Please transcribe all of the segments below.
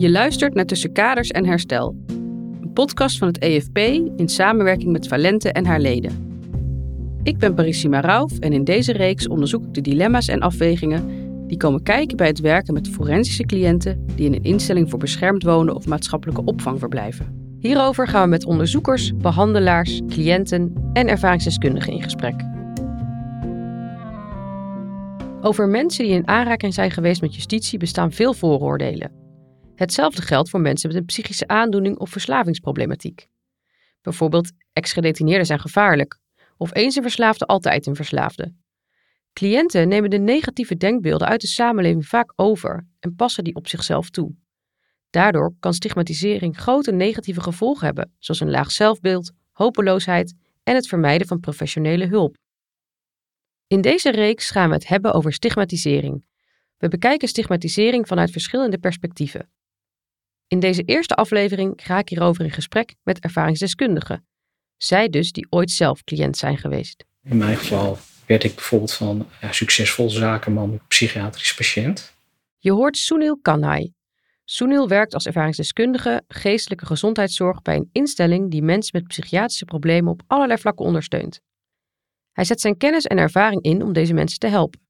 Je luistert naar Tussen Kaders en Herstel, een podcast van het EFP in samenwerking met Valente en haar leden. Ik ben Parissima Rauf en in deze reeks onderzoek ik de dilemma's en afwegingen die komen kijken bij het werken met forensische cliënten die in een instelling voor beschermd wonen of maatschappelijke opvang verblijven. Hierover gaan we met onderzoekers, behandelaars, cliënten en ervaringsdeskundigen in gesprek. Over mensen die in aanraking zijn geweest met justitie bestaan veel vooroordelen. Hetzelfde geldt voor mensen met een psychische aandoening of verslavingsproblematiek. Bijvoorbeeld, ex-gedetineerden zijn gevaarlijk, of eens een verslaafde altijd een verslaafde. Cliënten nemen de negatieve denkbeelden uit de samenleving vaak over en passen die op zichzelf toe. Daardoor kan stigmatisering grote negatieve gevolgen hebben, zoals een laag zelfbeeld, hopeloosheid en het vermijden van professionele hulp. In deze reeks gaan we het hebben over stigmatisering. We bekijken stigmatisering vanuit verschillende perspectieven. In deze eerste aflevering ga ik hierover in gesprek met ervaringsdeskundigen. Zij dus die ooit zelf cliënt zijn geweest. In mijn geval werd ik bijvoorbeeld van ja, succesvol zakenman psychiatrisch patiënt. Je hoort Sunil Kanhai. Sunil werkt als ervaringsdeskundige geestelijke gezondheidszorg bij een instelling die mensen met psychiatrische problemen op allerlei vlakken ondersteunt. Hij zet zijn kennis en ervaring in om deze mensen te helpen.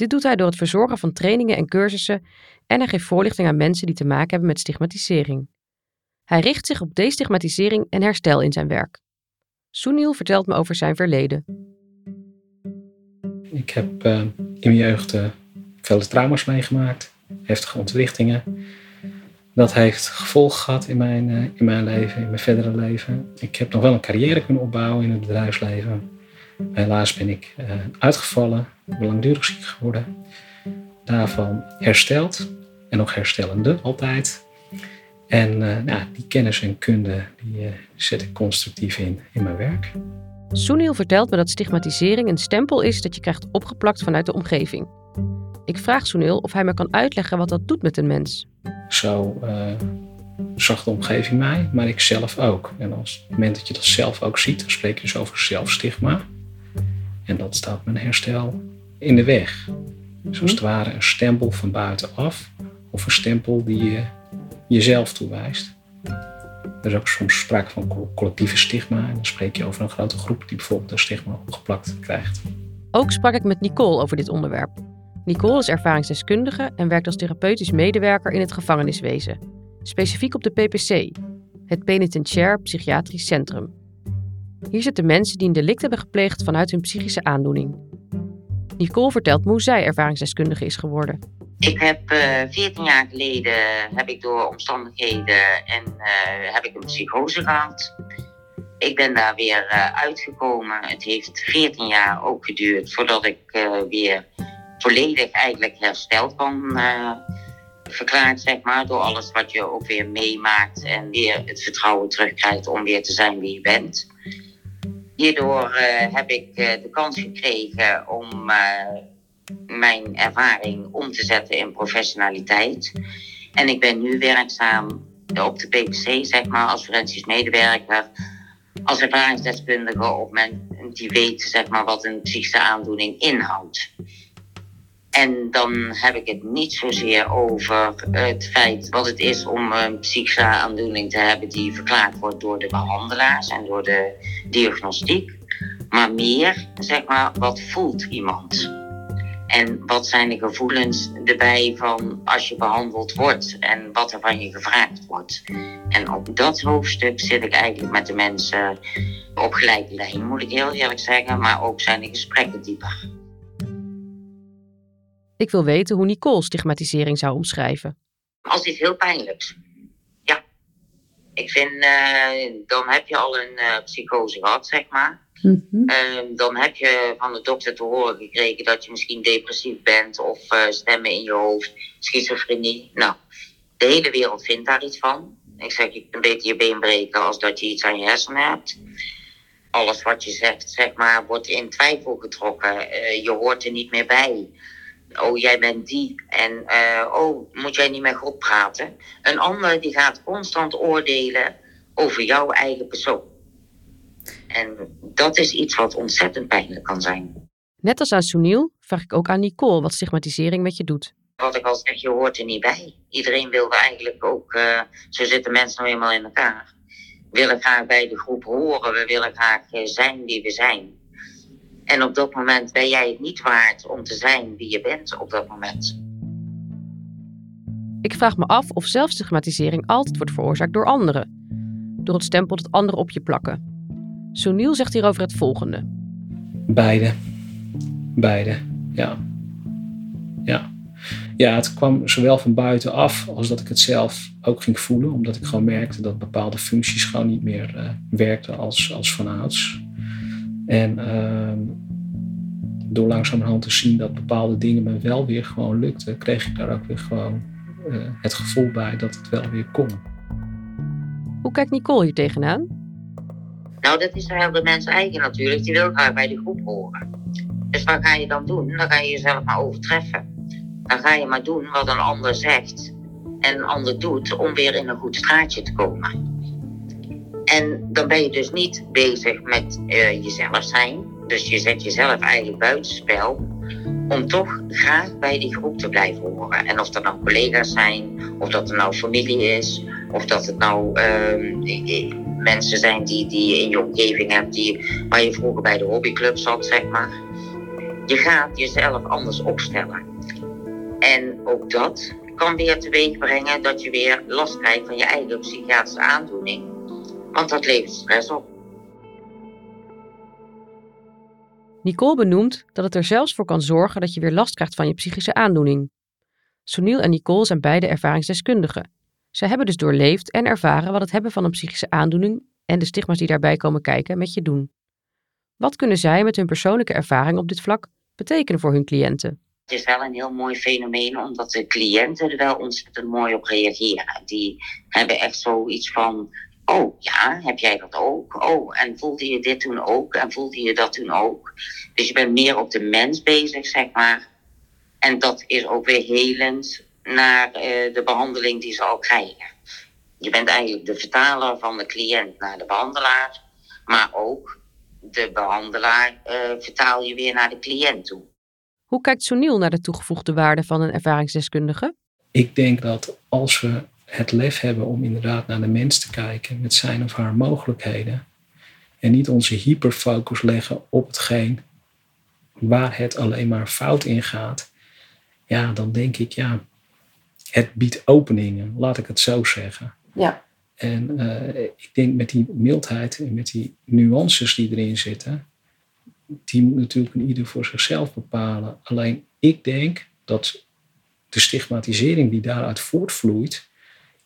Dit doet hij door het verzorgen van trainingen en cursussen en hij geeft voorlichting aan mensen die te maken hebben met stigmatisering. Hij richt zich op destigmatisering en herstel in zijn werk. Sunil vertelt me over zijn verleden. Ik heb uh, in mijn jeugd uh, vele trauma's meegemaakt, heftige ontwrichtingen. Dat heeft gevolgen gehad in mijn, uh, in mijn leven, in mijn verdere leven. Ik heb nog wel een carrière kunnen opbouwen in het bedrijfsleven. Helaas ben ik uitgevallen, langdurig ziek geworden. Daarvan hersteld en nog herstellende altijd. En uh, nou, die kennis en kunde die, uh, zet ik constructief in in mijn werk. Sunil vertelt me dat stigmatisering een stempel is dat je krijgt opgeplakt vanuit de omgeving. Ik vraag Sunil of hij me kan uitleggen wat dat doet met een mens. Zo zag de omgeving mij, maar ik zelf ook. En als het moment dat je dat zelf ook ziet, dan spreek je dus over zelfstigma. En dat staat mijn herstel in de weg. Zoals het ware een stempel van buitenaf of een stempel die je jezelf toewijst. Er is ook soms sprake van collectieve stigma. En dan spreek je over een grote groep die bijvoorbeeld een stigma opgeplakt krijgt. Ook sprak ik met Nicole over dit onderwerp. Nicole is ervaringsdeskundige en werkt als therapeutisch medewerker in het gevangeniswezen. Specifiek op de PPC, het Penitentiair Psychiatrisch Centrum. Hier zitten mensen die een delict hebben gepleegd vanuit hun psychische aandoening. Nicole vertelt hoe zij ervaringsdeskundige is geworden. Ik heb uh, 14 jaar geleden heb ik door omstandigheden en uh, heb ik een psychose gehad. Ik ben daar weer uh, uitgekomen. Het heeft 14 jaar ook geduurd voordat ik weer volledig eigenlijk hersteld kan verklaard, zeg maar, door alles wat je ook weer meemaakt en weer het vertrouwen terugkrijgt om weer te zijn wie je bent. Hierdoor uh, heb ik uh, de kans gekregen om uh, mijn ervaring om te zetten in professionaliteit. En ik ben nu werkzaam op de PPC, zeg maar, als forensisch medewerker, als ervaringsdeskundige op mensen die weten, zeg maar, wat een psychische aandoening inhoudt. En dan heb ik het niet zozeer over het feit wat het is om een psychische aandoening te hebben die verklaard wordt door de behandelaars en door de diagnostiek. Maar meer, zeg maar, wat voelt iemand? En wat zijn de gevoelens erbij van als je behandeld wordt en wat er van je gevraagd wordt? En op dat hoofdstuk zit ik eigenlijk met de mensen op gelijke lijn, moet ik heel eerlijk zeggen. Maar ook zijn de gesprekken dieper. Ik wil weten hoe Nicole stigmatisering zou omschrijven. Als iets heel pijnlijks. Ja. Ik vind, uh, dan heb je al een uh, psychose gehad, zeg maar. Mm -hmm. uh, dan heb je van de dokter te horen gekregen dat je misschien depressief bent of stemmen in je hoofd, schizofrenie. Nou, de hele wereld vindt daar iets van. Ik zeg, je kunt beter je been breken als dat je iets aan je hersenen hebt. Alles wat je zegt, zeg maar, wordt in twijfel getrokken. je hoort er niet meer bij oh jij bent die en uh, oh moet jij niet met God praten. Een ander die gaat constant oordelen over jouw eigen persoon. En dat is iets wat ontzettend pijnlijk kan zijn. Net als aan Sunil vraag ik ook aan Nicole wat stigmatisering met je doet. Wat ik al zeg, je hoort er niet bij. Iedereen wilde eigenlijk ook, uh, zo zitten mensen nou eenmaal in elkaar. We willen graag bij de groep horen, we willen graag uh, zijn wie we zijn. En op dat moment ben jij het niet waard om te zijn wie je bent op dat moment. Ik vraag me af of zelfstigmatisering altijd wordt veroorzaakt door anderen. Door het stempel dat anderen op je plakken. Sunil zegt hierover het volgende. Beide. Beide, ja. Ja. Ja, het kwam zowel van buitenaf als dat ik het zelf ook ging voelen. Omdat ik gewoon merkte dat bepaalde functies gewoon niet meer uh, werkten als, als vanouds. En uh, door langzamerhand te zien dat bepaalde dingen me wel weer gewoon lukten, kreeg ik daar ook weer gewoon uh, het gevoel bij dat het wel weer kon. Hoe kijkt Nicole hier tegenaan? Nou, dat is heel de mens eigen natuurlijk. Die wil graag bij de groep horen. Dus wat ga je dan doen? Dan ga je jezelf maar overtreffen. Dan ga je maar doen wat een ander zegt en een ander doet om weer in een goed straatje te komen. En dan ben je dus niet bezig met uh, jezelf zijn. Dus je zet jezelf eigenlijk buitenspel om toch graag bij die groep te blijven horen. En of dat nou collega's zijn, of dat het nou familie is, of dat het nou uh, mensen zijn die, die je in je omgeving hebt, die, waar je vroeger bij de hobbyclub zat, zeg maar. Je gaat jezelf anders opstellen. En ook dat kan weer teweeg brengen dat je weer last krijgt van je eigen psychiatrische aandoening. Want dat levert stress op. Nicole benoemt dat het er zelfs voor kan zorgen dat je weer last krijgt van je psychische aandoening. Sunil en Nicole zijn beide ervaringsdeskundigen. Ze hebben dus doorleefd en ervaren wat het hebben van een psychische aandoening en de stigma's die daarbij komen kijken met je doen. Wat kunnen zij met hun persoonlijke ervaring op dit vlak betekenen voor hun cliënten? Het is wel een heel mooi fenomeen, omdat de cliënten er wel ontzettend mooi op reageren. Die hebben echt zoiets van: Oh ja, heb jij dat ook? Oh, en voelde je dit toen ook? En voelde je dat toen ook? Dus je bent meer op de mens bezig, zeg maar. En dat is ook weer helend naar uh, de behandeling die ze al krijgen. Je bent eigenlijk de vertaler van de cliënt naar de behandelaar, maar ook de behandelaar uh, vertaal je weer naar de cliënt toe. Hoe kijkt Sunil naar de toegevoegde waarde van een ervaringsdeskundige? Ik denk dat als we het lef hebben om inderdaad naar de mens te kijken met zijn of haar mogelijkheden. En niet onze hyperfocus leggen op hetgeen waar het alleen maar fout in gaat. Ja, dan denk ik, ja, het biedt openingen, laat ik het zo zeggen. Ja. En uh, ik denk met die mildheid en met die nuances die erin zitten, die moet natuurlijk een ieder voor zichzelf bepalen. Alleen ik denk dat de stigmatisering die daaruit voortvloeit,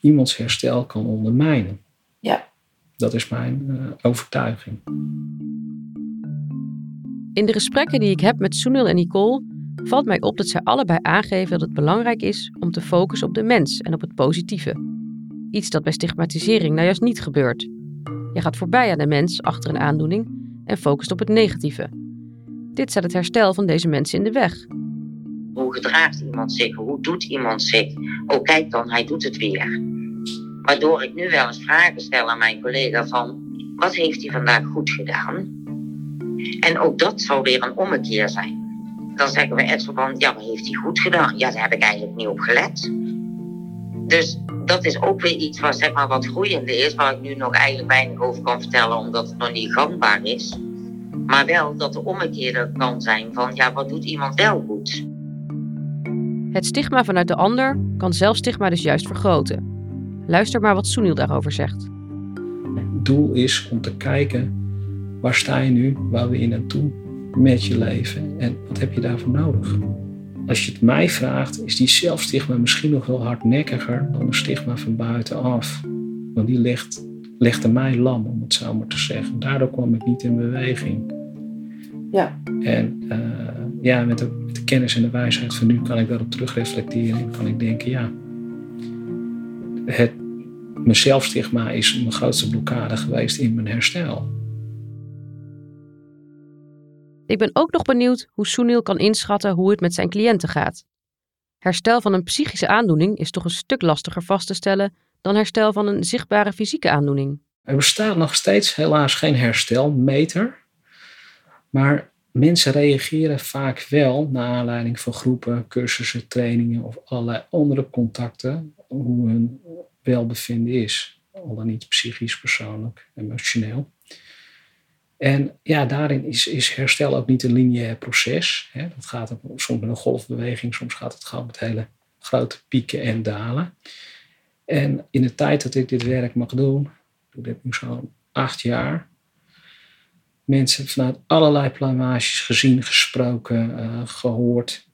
iemands herstel kan ondermijnen. Ja. Dat is mijn uh, overtuiging. In de gesprekken die ik heb met Sunil en Nicole valt mij op dat zij allebei aangeven dat het belangrijk is om te focussen op de mens en op het positieve. Iets dat bij stigmatisering nou juist niet gebeurt. Je gaat voorbij aan de mens achter een aandoening en focust op het negatieve. Dit zet het herstel van deze mensen in de weg. Hoe gedraagt iemand zich? Hoe doet iemand zich? Oh, kijk dan, hij doet het weer. Waardoor ik nu wel eens vragen stel aan mijn collega van... wat heeft hij vandaag goed gedaan? En ook dat zal weer een ommekeer zijn. Dan zeggen we echt van, ja, wat heeft hij goed gedaan? Ja, daar heb ik eigenlijk niet op gelet. Dus dat is ook weer iets wat, zeg maar, wat groeiende is... waar ik nu nog eigenlijk weinig over kan vertellen... omdat het nog niet gangbaar is. Maar wel dat de ommekeer kan zijn van, ja, wat doet iemand wel goed? Het stigma vanuit de ander kan zelfstigma dus juist vergroten. Luister maar wat Sunil daarover zegt. Het doel is om te kijken waar sta je nu, waar wil je naartoe met je leven en wat heb je daarvoor nodig. Als je het mij vraagt, is die zelfstigma misschien nog wel hardnekkiger dan een stigma van buitenaf. Want die legt, legde mij lam, om het zo maar te zeggen. Daardoor kwam ik niet in beweging. Ja. En uh, ja, met de, met de, kennis en de wijsheid van nu kan ik daarop terugreflecteren en kan ik denken, ja, het, mijn zelfstigma is mijn grootste blokkade geweest in mijn herstel. Ik ben ook nog benieuwd hoe Sunil kan inschatten hoe het met zijn cliënten gaat. Herstel van een psychische aandoening is toch een stuk lastiger vast te stellen dan herstel van een zichtbare fysieke aandoening. Er bestaat nog steeds helaas geen herstelmeter. Maar mensen reageren vaak wel naar aanleiding van groepen, cursussen, trainingen of allerlei andere contacten hoe hun welbevinden is. Al dan niet psychisch, persoonlijk, emotioneel. En ja, daarin is, is herstel ook niet een lineair proces. Hè. Dat gaat soms met een golfbeweging, soms gaat het gewoon met hele grote pieken en dalen. En in de tijd dat ik dit werk mag doen, ik heb nu zo'n acht jaar, mensen vanuit allerlei plamages gezien, gesproken, uh, gehoord.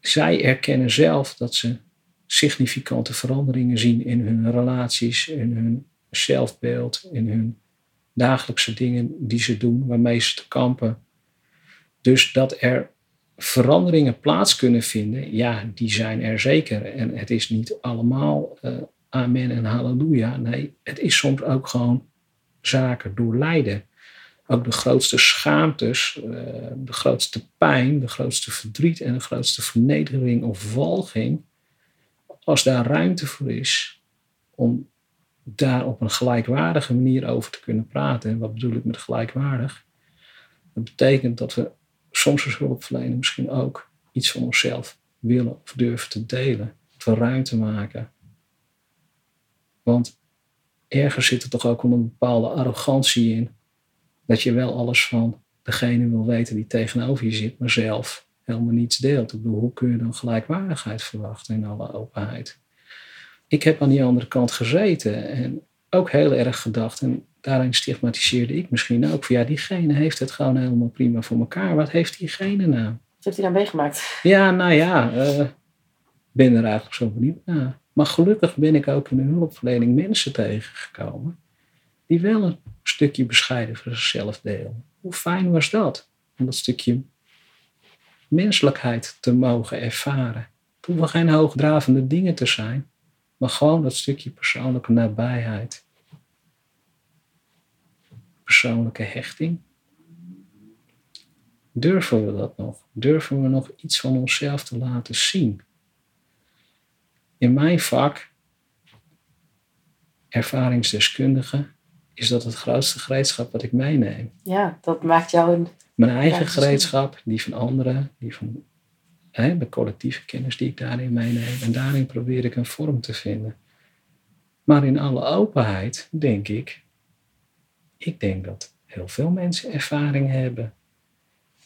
Zij erkennen zelf dat ze significante veranderingen zien in hun relaties, in hun zelfbeeld, in hun dagelijkse dingen die ze doen, waarmee ze te kampen. Dus dat er veranderingen plaats kunnen vinden, ja, die zijn er zeker. En het is niet allemaal uh, amen en halleluja. Nee, het is soms ook gewoon zaken door lijden. Ook de grootste schaamtes, uh, de grootste pijn, de grootste verdriet en de grootste vernedering of walging. Als daar ruimte voor is om daar op een gelijkwaardige manier over te kunnen praten. En wat bedoel ik met gelijkwaardig? Dat betekent dat we soms als hulpverlener misschien ook iets van onszelf willen of durven te delen. Dat we ruimte maken. Want ergens zit er toch ook een bepaalde arrogantie in. Dat je wel alles van degene wil weten die tegenover je zit, maar zelf helemaal niets deelt. Ik bedoel, hoe kun je dan gelijkwaardigheid verwachten in alle openheid? Ik heb aan die andere kant gezeten en ook heel erg gedacht. En daarin stigmatiseerde ik misschien ook. Van ja, diegene heeft het gewoon helemaal prima voor elkaar. Wat heeft diegene nou? Wat heeft hij dan meegemaakt? Ja, nou ja, uh, ben er eigenlijk zo benieuwd naar. Maar gelukkig ben ik ook in de hulpverlening mensen tegengekomen die wel een stukje bescheiden voor zichzelf delen. Hoe fijn was dat? Om dat stukje menselijkheid te mogen ervaren. Het hoeven geen hoogdravende dingen te zijn, maar gewoon dat stukje persoonlijke nabijheid. Persoonlijke hechting. Durven we dat nog? Durven we nog iets van onszelf te laten zien? In mijn vak, ervaringsdeskundige, is dat het grootste gereedschap wat ik meeneem. Ja, dat maakt jou een. Mijn eigen gereedschap, die van anderen, die van hè, de collectieve kennis die ik daarin meeneem. En daarin probeer ik een vorm te vinden. Maar in alle openheid denk ik, ik denk dat heel veel mensen ervaring hebben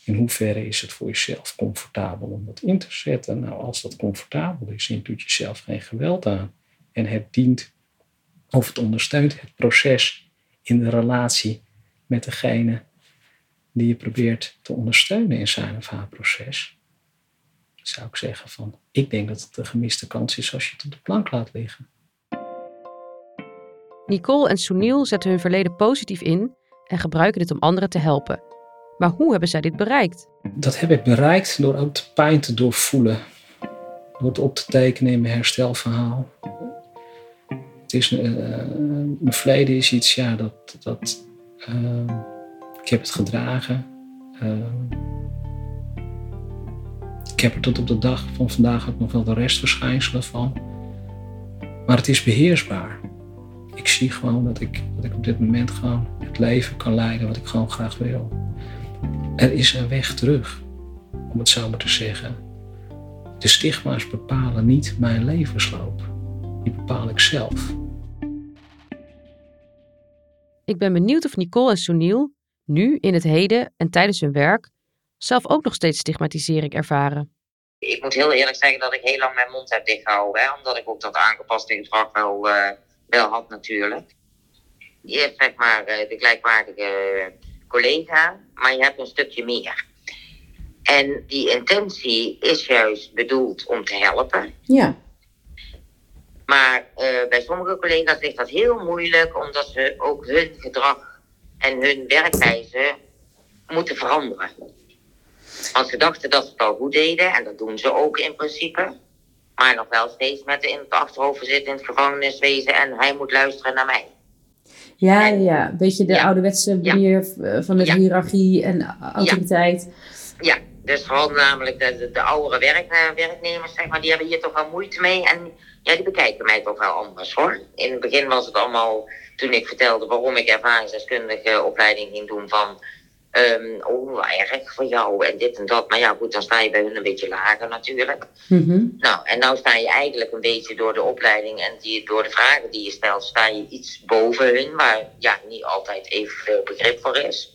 in hoeverre is het voor jezelf comfortabel om dat in te zetten? Nou, als dat comfortabel is en je doet jezelf geen geweld aan en het dient of het ondersteunt het proces in de relatie met degene die je probeert te ondersteunen in zijn of haar proces, zou ik zeggen van, ik denk dat het de gemiste kans is als je het op de plank laat liggen. Nicole en Sunil zetten hun verleden positief in en gebruiken dit om anderen te helpen. Maar hoe hebben zij dit bereikt? Dat heb ik bereikt door ook de pijn te doorvoelen. Door het op te tekenen in mijn herstelverhaal. Het is, uh, mijn verleden is iets, ja, dat. dat uh, ik heb het gedragen. Uh, ik heb er tot op de dag van vandaag ook nog wel de restverschijnselen van. Maar het is beheersbaar. Ik zie gewoon dat ik, dat ik op dit moment gewoon het leven kan leiden wat ik gewoon graag wil. Er is een weg terug, om het zo maar te zeggen. De stigma's bepalen niet mijn levensloop. Die bepaal ik zelf. Ik ben benieuwd of Nicole en Sunil nu, in het heden en tijdens hun werk, zelf ook nog steeds stigmatisering ervaren. Ik moet heel eerlijk zeggen dat ik heel lang mijn mond heb dichtgehouden, hè, omdat ik ook dat aangepaste gedrag wel, uh, wel had natuurlijk. Je hebt zeg maar uh, de gelijkwaardige collega, maar je hebt een stukje meer. En die intentie is juist bedoeld om te helpen. Ja. Maar uh, bij sommige collega's ligt dat heel moeilijk, omdat ze ook hun gedrag en hun werkwijze moeten veranderen. Want ze dachten dat ze het al goed deden, en dat doen ze ook in principe. Maar nog wel steeds met de in het achterhoofd zitten in het gevangeniswezen en hij moet luisteren naar mij. Ja, ja, een beetje de ouderwetse manier van de hiërarchie en autoriteit. Ja, dus vooral namelijk de, de, de oudere werk, eh, werknemers, zeg maar, die hebben hier toch wel moeite mee. En ja, die bekijken mij toch wel anders hoor. In het begin was het allemaal, toen ik vertelde waarom ik ervaringsdeskundige opleiding ging doen, van Um, oh, erg voor jou en dit en dat. Maar ja, goed, dan sta je bij hun een beetje lager natuurlijk. Mhm. Nou, en nou sta je eigenlijk een beetje door de opleiding en die, door de vragen die je stelt, sta je iets boven hun, waar ja, niet altijd evenveel begrip voor is.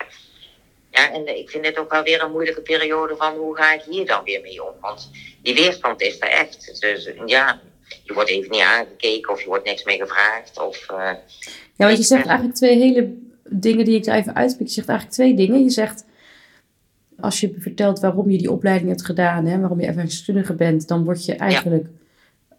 Ja, en ik vind dit ook wel weer een moeilijke periode van hoe ga ik hier dan weer mee om? Want die weerstand is er echt. Dus ja, je wordt even niet aangekeken of je wordt niks meer gevraagd. Of, uh, ja, want je zegt eigenlijk twee hele dingen die ik er even uitpik. Je zegt eigenlijk twee dingen. Je zegt, als je vertelt waarom je die opleiding hebt gedaan, hè, waarom je ervaringsdeskundige bent, dan word je eigenlijk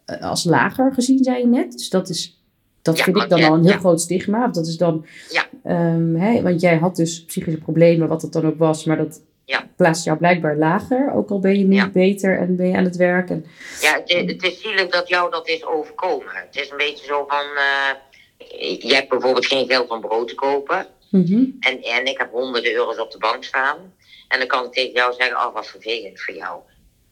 eh, als lager gezien, zei je net. Dus dat is dat vind ik dan al een heel groot stigma. Dat is dan, ja. Um, hè, want jij had dus psychische problemen, wat het dan ook was, maar dat ja. plaatst jou blijkbaij lager. Ook al ben je nu beter en ben je aan het werk. En, ja, het is, het is zielig dat jou dat is overkomen. Het is een beetje zo van, uh, je hebt bijvoorbeeld geen geld om brood te kopen. Mm en, en ik heb honderden euro's op de bank staan. En dan kan ik tegen jou zeggen, oh wat vervelend voor jou.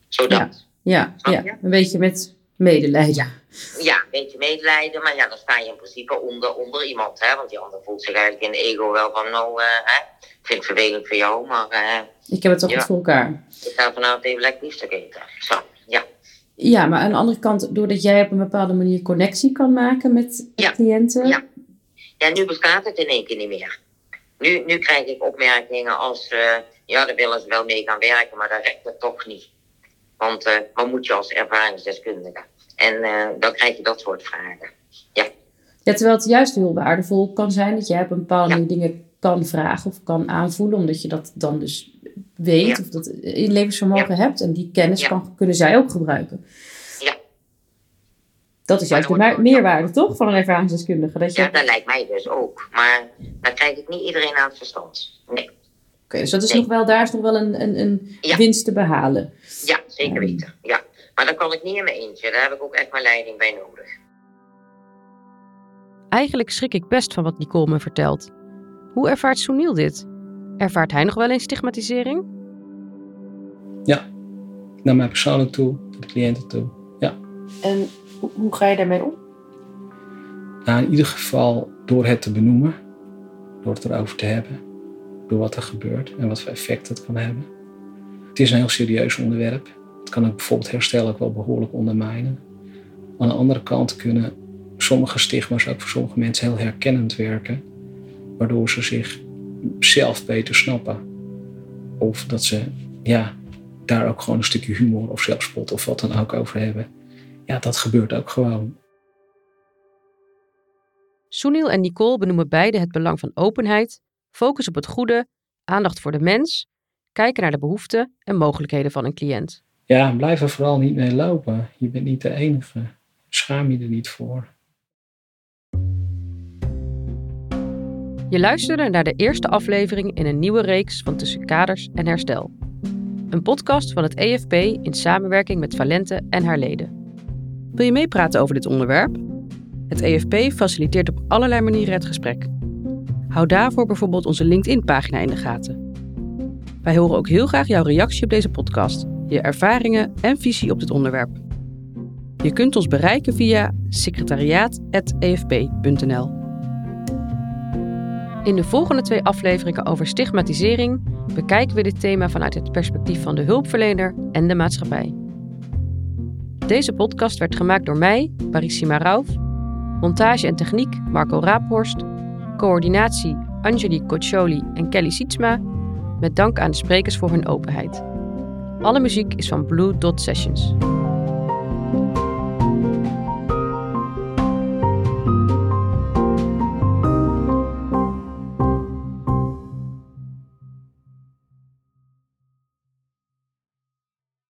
Zodat. Ja, ja, ja. een beetje met medelijden. Ja. ja, een beetje medelijden, maar ja, dan sta je in principe onder, onder iemand. Hè? Want die ander voelt zich eigenlijk in de ego wel van, nou, uh, hè, ik vind het vervelend voor jou, maar... Uh, ik heb het toch goed voor elkaar. Ik ga vanavond even lekker biefstuk eten. Zo, ja. Ja, maar aan de andere kant, doordat jij op een bepaalde manier connectie kan maken met ja. cliënten... Ja. ja, nu bestaat het in één keer niet meer. Nu, nu krijg ik opmerkingen als, uh, ja, daar willen ze wel mee gaan werken, maar dat rekt het toch niet. Want uh, wat moet je als ervaringsdeskundige? En uh, dan krijg je dat soort vragen. Ja. ja, terwijl het juist heel waardevol kan zijn dat jij op een bepaalde dingen kan vragen of kan aanvoelen, omdat je dat dan dus weet of dat in levensvermogen hebt en die kennis kan, kunnen zij ook gebruiken. Ja. Dat is juist de meerwaarde, toch, van een ervaringsdeskundige? Dat je... Ja, dat lijkt mij dus ook. Maar dan krijg ik niet iedereen aan het verstand. Nee. Oké, dus dat is nog wel, daar is nog wel een, een, een winst te behalen. Ja, zeker weten. Ja. Maar dat kan ik niet in mijn eentje. Daar heb ik ook echt mijn leiding bij nodig. Eigenlijk schrik ik best van wat Nicole me vertelt. Hoe ervaart Soeniel dit? Ervaart hij nog wel eens stigmatisering? Ja, naar mij persoonlijk toe, naar de cliënten toe. Ja. En hoe ga je daarmee om? Nou, in ieder geval door het te benoemen, door het erover te hebben, door wat er gebeurt en wat voor effect het kan hebben. Het is een heel serieus onderwerp. Het kan ook bijvoorbeeld herstel ook wel behoorlijk ondermijnen. Aan de andere kant kunnen sommige stigma's ook voor sommige mensen heel herkennend werken, waardoor ze zich zelf beter snappen. Of dat ze ja, daar ook gewoon een stukje humor of zelfspot of wat dan ook over hebben. Ja, dat gebeurt ook gewoon. Sunil en Nicole benoemen beide het belang van openheid, focus op het goede, aandacht voor de mens, kijken naar de behoeften en mogelijkheden van een cliënt. Ja, blijf er vooral niet mee lopen. Je bent niet de enige. Schaam je er niet voor. Je luisterde naar de eerste aflevering in een nieuwe reeks van Tussen Kaders en Herstel. Een podcast van het EFP in samenwerking met Valente en haar leden. Wil je meepraten over dit onderwerp? Het EFP faciliteert op allerlei manieren het gesprek. Hou daarvoor bijvoorbeeld onze LinkedIn-pagina in de gaten. Wij horen ook heel graag jouw reactie op deze podcast je ervaringen en visie op dit onderwerp. Je kunt ons bereiken via secretariaat.efp.nl. In de volgende twee afleveringen over stigmatisering bekijken we dit thema vanuit het perspectief van de hulpverlener en de maatschappij. Deze podcast werd gemaakt door mij, Parissima Rauf, montage en techniek Marco Raaphorst, coördinatie Angelique Coccioli en Kelly Sietsma, met dank aan de sprekers voor hun openheid. Alle muziek is van Blue Dot Sessions.